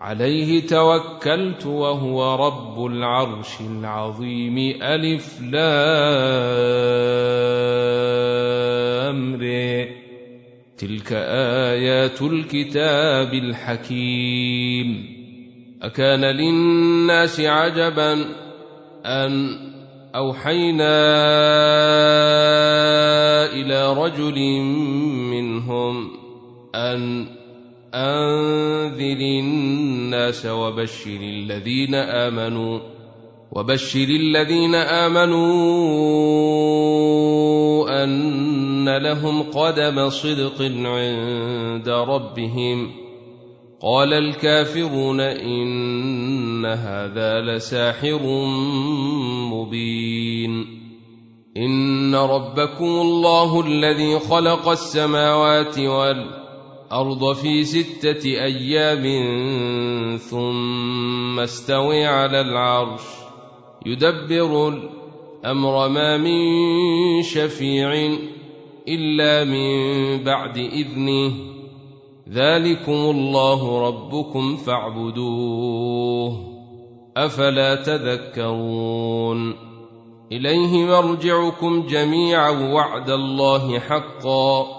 عليه توكلت وهو رب العرش العظيم. ألف لامر تلك آيات الكتاب الحكيم. أكان للناس عجبا أن أوحينا إلى رجل منهم أن أنذر الناس وبشر الذين آمنوا وبشر الذين آمنوا أن لهم قدم صدق عند ربهم. قال الكافرون إن هذا لساحر مبين. إن ربكم الله الذي خلق السماوات والأرض الأرض في ستة أيام ثم استوي على العرش يدبر الأمر ما من شفيع إلا من بعد إذنه ذلكم الله ربكم فاعبدوه أفلا تذكرون إليه مرجعكم جميعا وعد الله حقا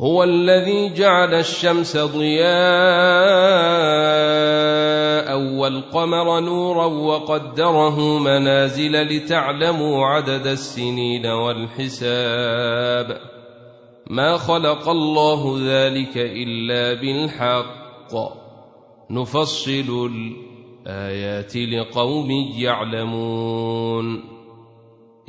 هو الذي جعل الشمس ضياء والقمر نورا وقدره منازل لتعلموا عدد السنين والحساب. ما خلق الله ذلك إلا بالحق. نفصل الآيات لقوم يعلمون.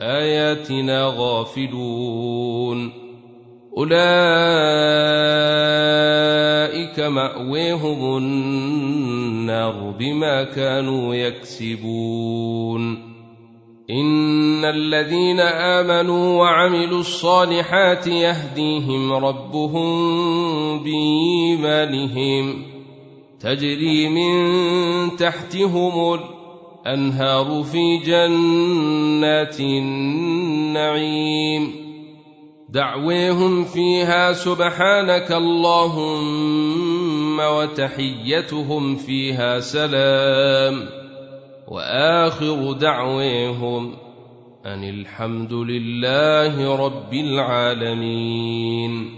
آياتنا غافلون. أولئك مأويهم النار بما كانوا يكسبون. إن الذين آمنوا وعملوا الصالحات يهديهم ربهم بإيمانهم. تجري من تحتهم الأرض الأنهار في جنات النعيم. دعويهم فيها سبحانك اللهم وتحيتهم فيها سلام. وآخر دعويهم أن الحمد لله رب العالمين.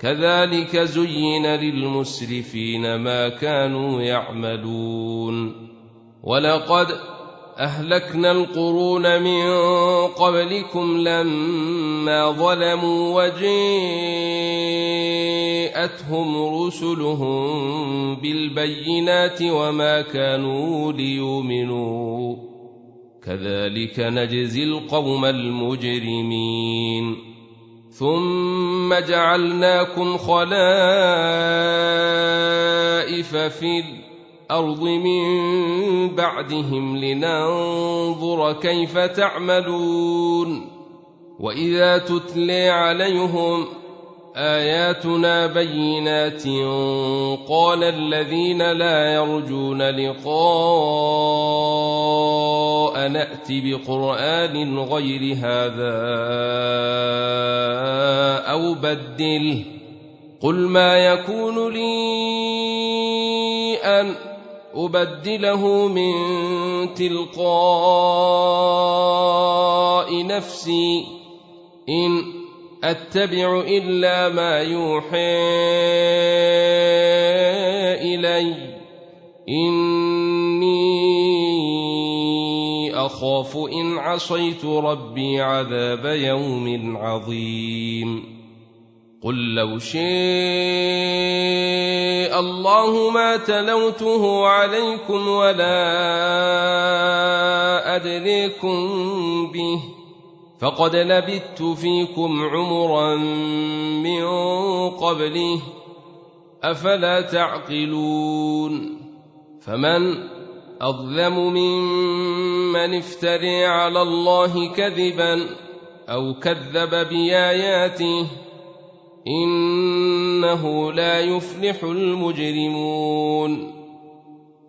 كذلك زين للمسرفين ما كانوا يعملون. ولقد أهلكنا القرون من قبلكم لما ظلموا وجيءتهم رسلهم بالبينات وما كانوا ليؤمنوا. كذلك نجزي القوم المجرمين. ثم جعلناكم خلائف في الأرض من بعدهم لننظر كيف تعملون واذا تتلي عليهم اياتنا بينات قال الذين لا يرجون لقاء نات بقرآن غير هذا أو بدله. قل ما يكون لي أن أبدله من تلقاء نفسي. إن أتبع إلا ما يوحى إلي. اني أخاف إن عصيت ربي عذاب يوم عظيم. قل لو شاء الله ما تلوته عليكم ولا ادريكم به فقد لبثت فيكم عمرا من قبله أفلا تعقلون؟ فمن أظلم ممن افتري على الله كذبا أو كذب بآياته إنه لا يفلح المجرمون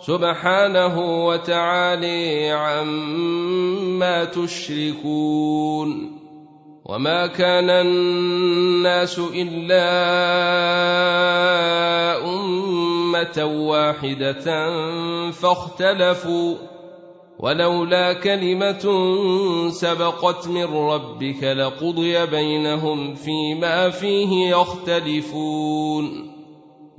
سبحانه وتعالي عما تشركون وما كان الناس إلا أمة واحدة فاختلفوا ولولا كلمة سبقت من ربك لقضي بينهم فيما فيه يختلفون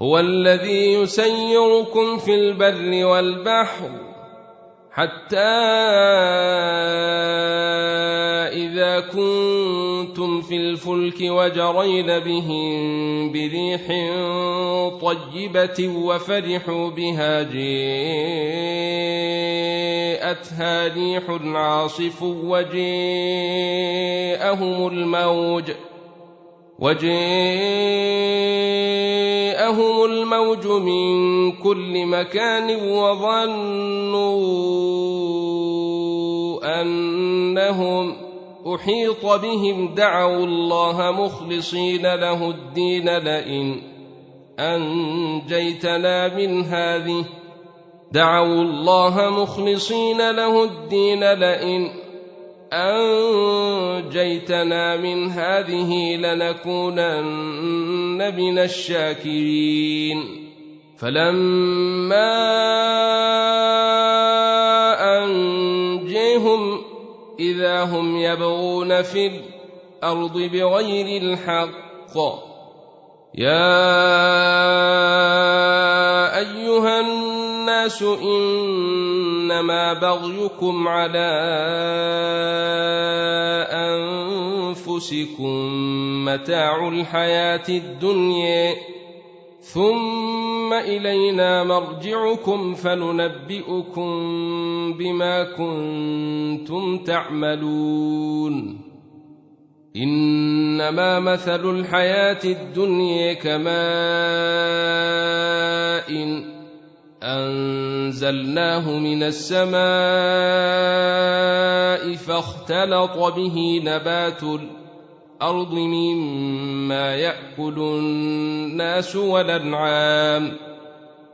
هو الذي يسيركم في البر والبحر حتى إذا كنتم في الفلك وجرين بهم بريح طيبة وفرحوا بها جاءتها ريح عاصف وجاءهم الموج وجاءهم الموج من كل مكان وظنوا أنهم أحيط بهم دعوا الله مخلصين له الدين لئن أنجيتنا من هذه دعوا الله مخلصين له الدين لئن أنجيتنا من هذه لنكونن من الشاكرين. فلما أنجيهم إذا هم يبغون في الأرض بغير الحق يا أيها الناس إنما بغيكم على أنفسكم متاع الحياة الدنيا. ثم إلينا مرجعكم فننبئكم بما كنتم تعملون. إنما مثل الحياة الدنيا كماء أنزلناه من السماء فاختلط به نبات الأرض مما يأكل الناس والأنعام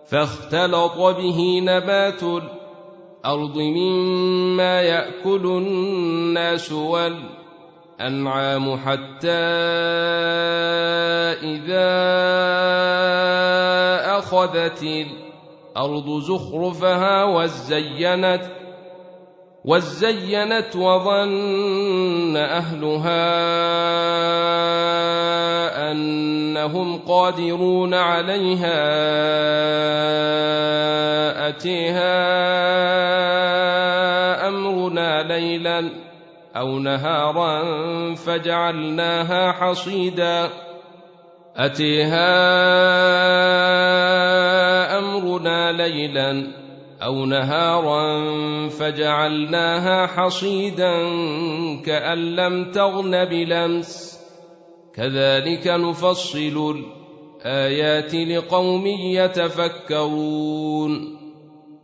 فاختلط به نبات الأرض مما يأكل الناس والأنعام الأنعام حتى إذا أخذت الأرض زخرفها وزينت وزينت وظن أهلها أنهم قادرون عليها أتيها أمرنا ليلاً أو نهارا فجعلناها حصيدا أتيها أمرنا ليلا أو نهارا فجعلناها حصيدا كأن لم تغن بلمس. كذلك نفصل الآيات لقوم يتفكرون.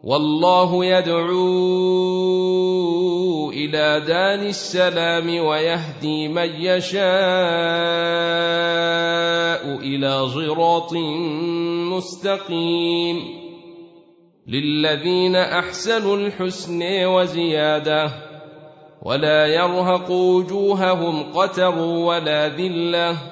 والله يدعو إلى دار السلام ويهدي من يشاء إلى صراط مستقيم. للذين أحسنوا الحسن وزيادة ولا يرهق وجوههم قتر ولا ذلة.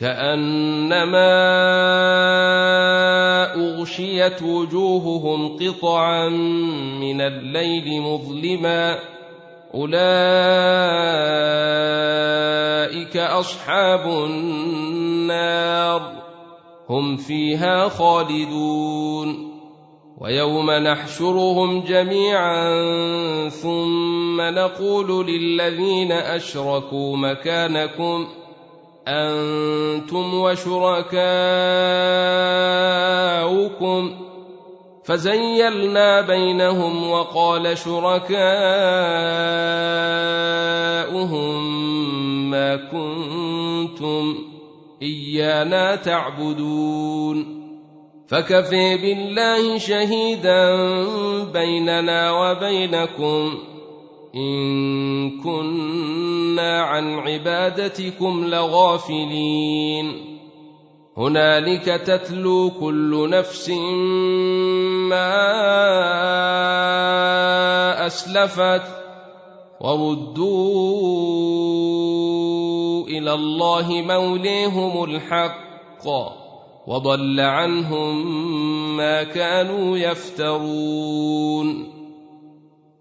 كأنما أغشيت وجوههم قطعا من الليل مظلما أولئك أصحاب النار هم فيها خالدون ويوم نحشرهم جميعا ثم نقول للذين أشركوا مكانكم أنتم وشركاؤكم فزيلنا بينهم وقال شركاؤهم ما كنتم إيانا تعبدون فكفي بالله شهيدا بيننا وبينكم إن كنا عن عبادتكم لغافلين. هنالك تتلو كل نفس ما أسلفت وردوا إلى الله موليهم الحق وضل عنهم ما كانوا يفترون.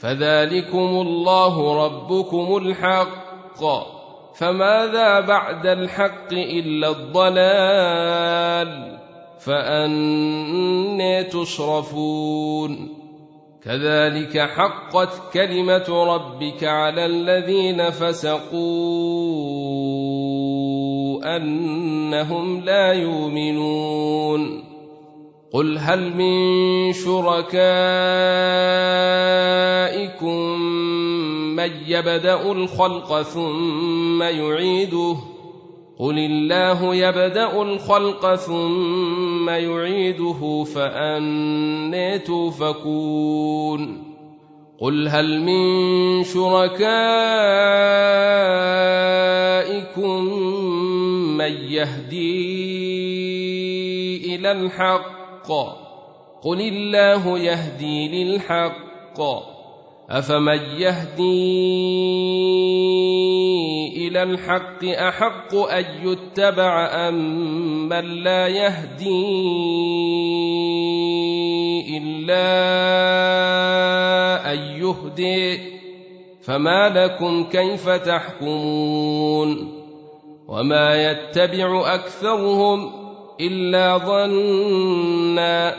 فذلكم الله ربكم الحق. فماذا بعد الحق إلا الضلال؟ فاني تصرفون. كذلك حقت كلمة ربك على الذين فسقوا أنهم لا يؤمنون. قل هل من شركائكم من يبدا الخلق ثم يعيده قل الله يبدا الخلق ثم يعيده فاني توفكون قل هل من شركائكم من يهدي إلى الحق قل الله يهدي للحق. أفمن يهدي إلى الحق أحق أن يتبع أم من لا يهدي إلا أن يهدي؟ فما لكم كيف تحكمون؟ وما يتبع أكثرهم إلا ظنا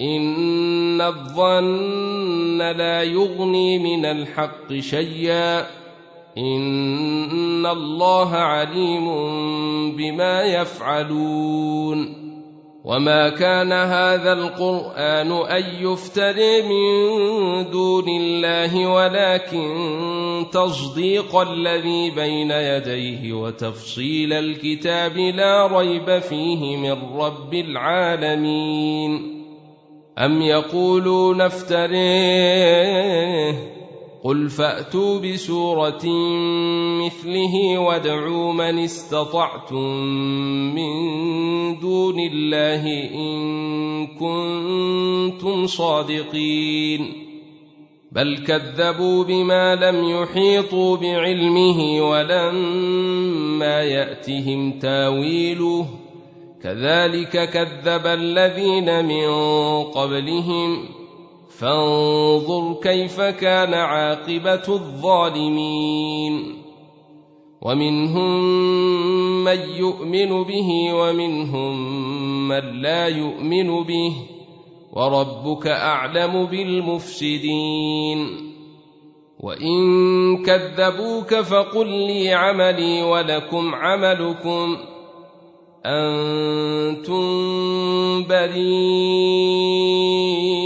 إن الظن لا يغني من الحق شيئا إن الله عليم بما يفعلون وما كان هذا القران ان يفتري من دون الله ولكن تصديق الذي بين يديه وتفصيل الكتاب لا ريب فيه من رب العالمين ام يقولون افتريه قل فاتوا بسوره مثله وادعوا من استطعتم من دون الله ان كنتم صادقين بل كذبوا بما لم يحيطوا بعلمه ولما ياتهم تاويله كذلك كذب الذين من قبلهم فانظر كيف كان عاقبة الظالمين. ومنهم من يؤمن به ومنهم من لا يؤمن به. وربك أعلم بالمفسدين. وإن كذبوك فقل لي عملي ولكم عملكم. أنتم بريئون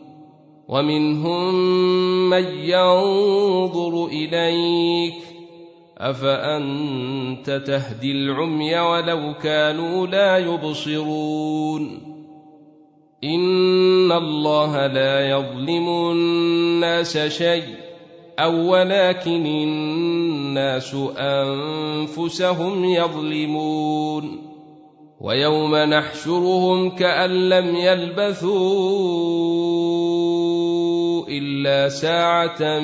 ومنهم من ينظر إليك أفأنت تهدي العمي ولو كانوا لا يبصرون إن الله لا يظلم الناس شيء أو ولكن الناس أنفسهم يظلمون ويوم نحشرهم كأن لم يلبثوا إلا ساعة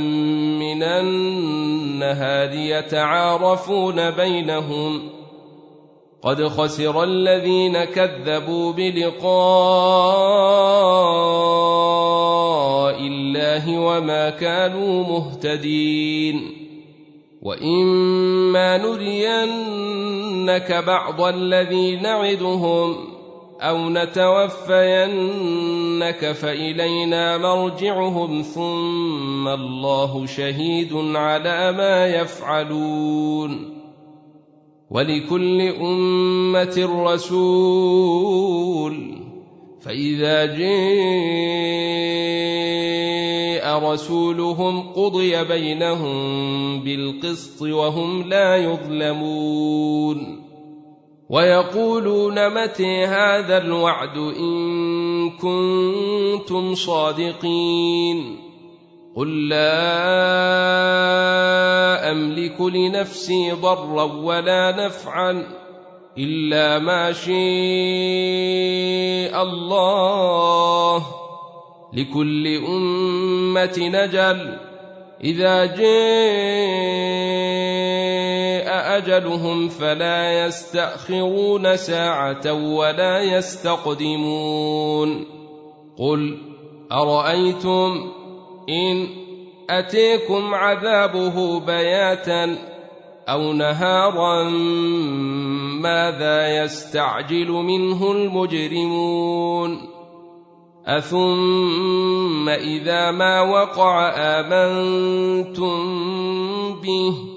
من النهار يتعارفون بينهم. قد خسر الذين كذبوا بلقاء الله وما كانوا مهتدين. وإما نرينك بعض الذي نعدهم أو نتوفينك فالينا مرجعهم ثم الله شهيد على ما يفعلون ولكل امه رسول فاذا جاء رسولهم قضي بينهم بالقسط وهم لا يظلمون ويقولون متى هذا الوعد إن كنتم صادقين قل لا أملك لنفسي ضرا ولا نفعا إلا ما شاء الله لكل أمة نجل إذا جاء أجلهم فلا يستأخرون ساعة ولا يستقدمون. قل أرأيتم إن أتيكم عذابه بياتا أو نهارا ماذا يستعجل منه المجرمون؟ أثم إذا ما وقع آمنتم به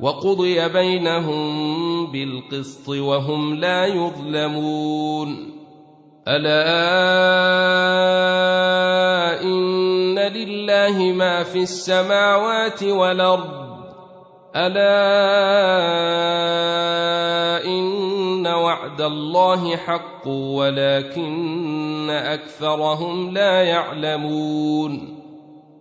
وقضي بينهم بالقسط وهم لا يظلمون. ألا إن لله ما في السماوات والأرض. ألا إن وعد الله حق ولكن أكثرهم لا يعلمون.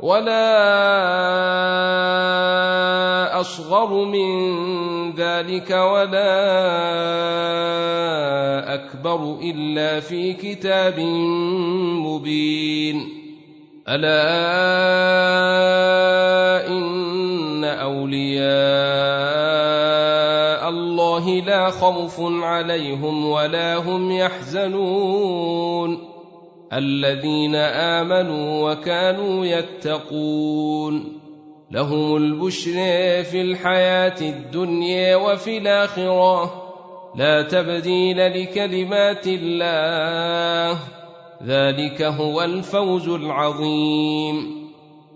ولا أصغر من ذلك ولا أكبر إلا في كتاب مبين. ألا إن أولياء الله لا خوف عليهم ولا هم يحزنون. الذين آمنوا وكانوا يتقون لهم البشر في الحياة الدنيا وفي الآخرة. لا تبديل لكلمات الله. ذلك هو الفوز العظيم.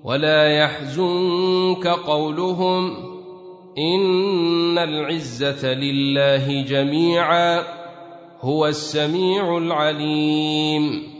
ولا يحزنك قولهم إن العزة لله جميعا. هو السميع العليم.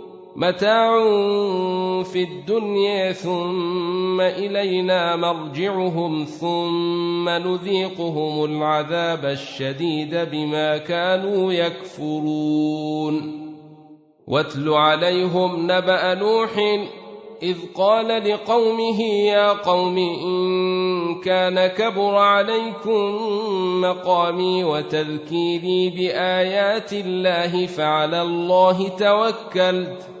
متاع في الدنيا ثم إلينا مرجعهم ثم نذيقهم العذاب الشديد بما كانوا يكفرون. واتل عليهم نبأ نوح إذ قال لقومه يا قوم إن كان كبر عليكم مقامي وتذكيري بآيات الله فعلى الله توكلت.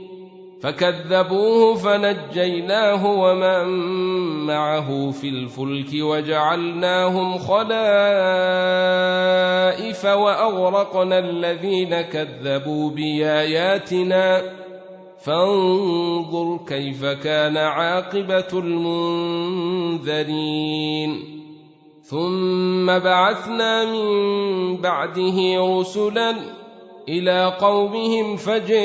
فكذبوه فنجيناه ومن معه في الفلك وجعلناهم خلائف وأغرقنا الذين كذبوا بآياتنا. فانظر كيف كان عاقبة المنذرين. ثم بعثنا من بعده رسلا إلى قومهم فجاءوهم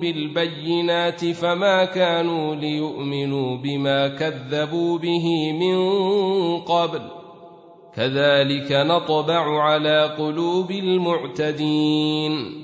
بالبينات فما كانوا ليؤمنوا بما كذبوا به من قبل كذلك نطبع على قلوب المعتدين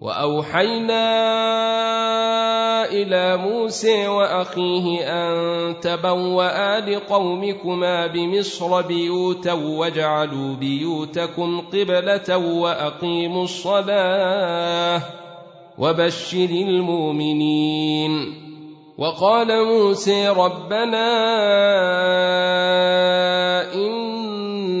وأوحينا إلى موسى وأخيه أن تبوأ لقومكما بمصر بيوتا واجعلوا بيوتكم قبلة وأقيموا الصلاة وبشر المؤمنين. وقال موسى ربنا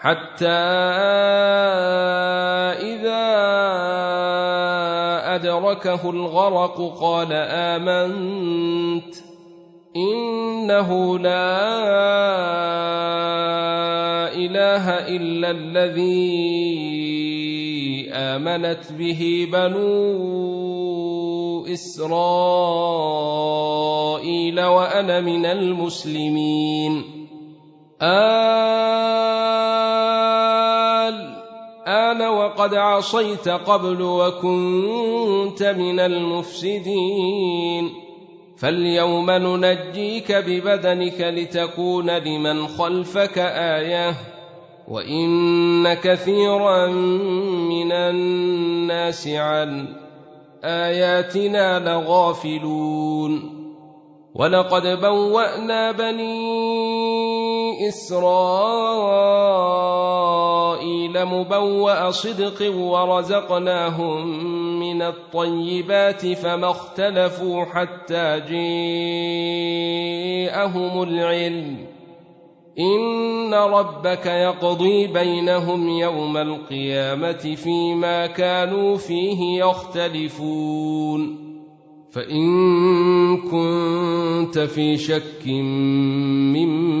حتى إذا أدركه الغرق قال آمنت إنه لا إله إلا الذي آمنت به بنو إسرائيل وأنا من المسلمين. الان وقد عصيت قبل وكنت من المفسدين. فاليوم ننجيك ببدنك لتكون لمن خلفك آية وإن كثيرا من الناس عن آياتنا لغافلون. ولقد بوأنا بني إسرائيل مبوأ صدق ورزقناهم من الطيبات فما اختلفوا حتى جاءهم العلم. إن ربك يقضي بينهم يوم القيامة فيما كانوا فيه يختلفون. فإن كنت في شك مما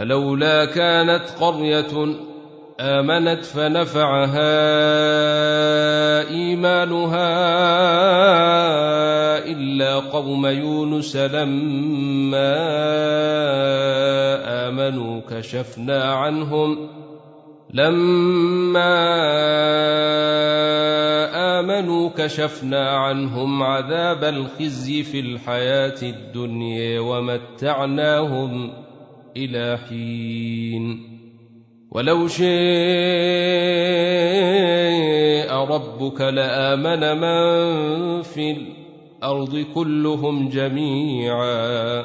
فلولا كانت قرية آمنت فنفعها إيمانها إلا قوم يونس لما آمنوا كشفنا عنهم لما آمنوا كشفنا عنهم عذاب الخزي في الحياة الدنيا ومتعناهم إلى حين. ولو شاء ربك لآمن من في الأرض كلهم جميعا.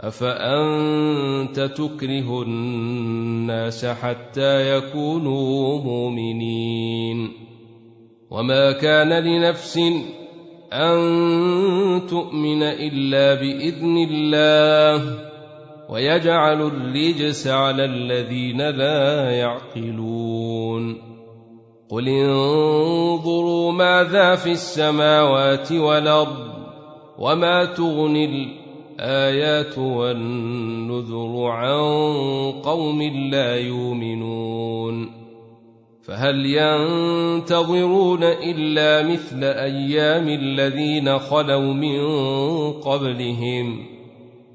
أفأنت تكره الناس حتى يكونوا مؤمنين؟ وما كان لنفس أن تؤمن إلا بإذن الله. ويجعل الرجس على الذين لا يعقلون. قل انظروا ماذا في السماوات والأرض وما تغني الآيات والنذر عن قوم لا يؤمنون. فهل ينتظرون إلا مثل أيام الذين خلوا من قبلهم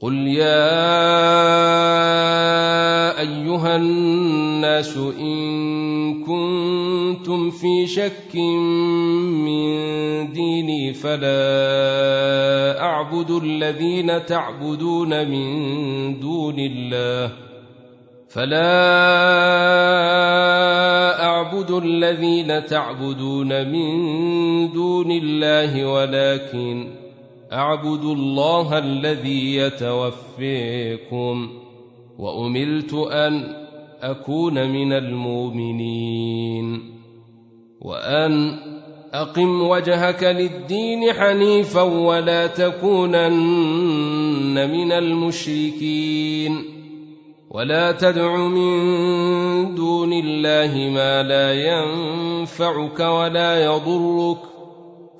قل يا ايها الناس ان كنتم في شك من ديني فلا اعبد الذين تعبدون من دون الله فلا اعبد الذين تعبدون من دون الله ولكن أعبد الله الذي يتوفيكم وامرت أن أكون من المؤمنين وأن أقم وجهك للدين حنيفا ولا تكونن من المشركين ولا تدع من دون الله ما لا ينفعك ولا يضرك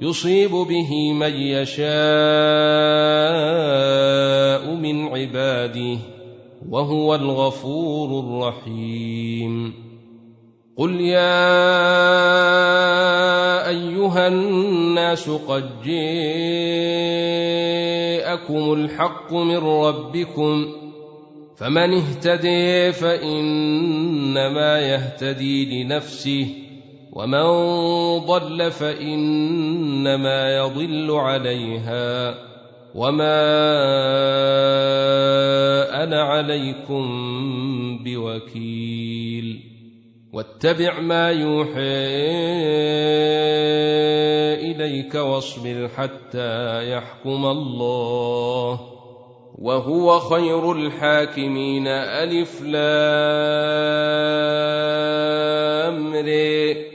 يصيب به من يشاء من عباده وهو الغفور الرحيم. قل يا أيها الناس قد جاءكم الحق من ربكم فمن اهتدي فإنما يهتدي لنفسه ومن ضل فإنما يضل عليها وما أنا عليكم بوكيل واتبع ما يوحى إليك واصبر حتى يحكم الله وهو خير الحاكمين. ألف لام رئ